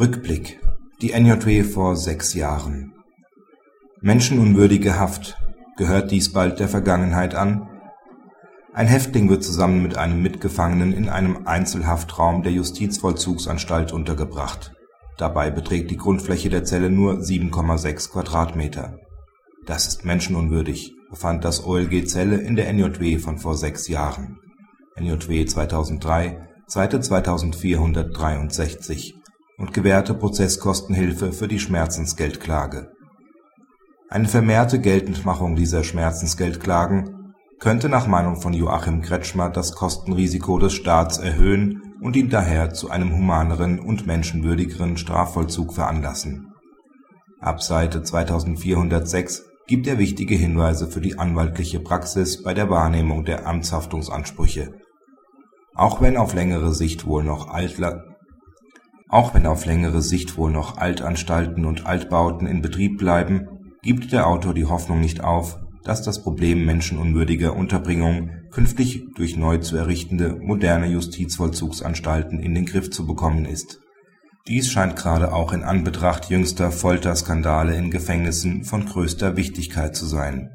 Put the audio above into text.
Rückblick Die NJW vor sechs Jahren Menschenunwürdige Haft (gehört dies bald der Vergangenheit an? Ein Häftling wird zusammen mit einem Mitgefangenen in einem Einzelhaftraum der Justizvollzugsanstalt untergebracht. Dabei beträgt die Grundfläche der Zelle nur 7,6 Quadratmeter. Das ist menschenunwürdig, befand das OLG Celle in der NJW von vor sechs Jahren (NJW 2003, Seite 2463) und gewährte Prozesskostenhilfe für die Schmerzensgeldklage. Eine vermehrte Geltendmachung dieser Schmerzensgeldklagen könnte nach Meinung von Joachim Kretschmer das Kostenrisiko des Staats erhöhen und ihn daher zu einem humaneren und menschenwürdigeren Strafvollzug veranlassen. Ab Seite 2406 gibt er wichtige Hinweise für die anwaltliche Praxis bei der Wahrnehmung der Amtshaftungsansprüche. Auch wenn auf längere Sicht wohl noch auch wenn auf längere Sicht wohl noch Altanstalten und Altbauten in Betrieb bleiben, gibt der Autor die Hoffnung nicht auf, dass das Problem menschenunwürdiger Unterbringung künftig durch neu zu errichtende moderne Justizvollzugsanstalten in den Griff zu bekommen ist. Dies scheint gerade auch in Anbetracht jüngster Folterskandale in Gefängnissen von größter Wichtigkeit zu sein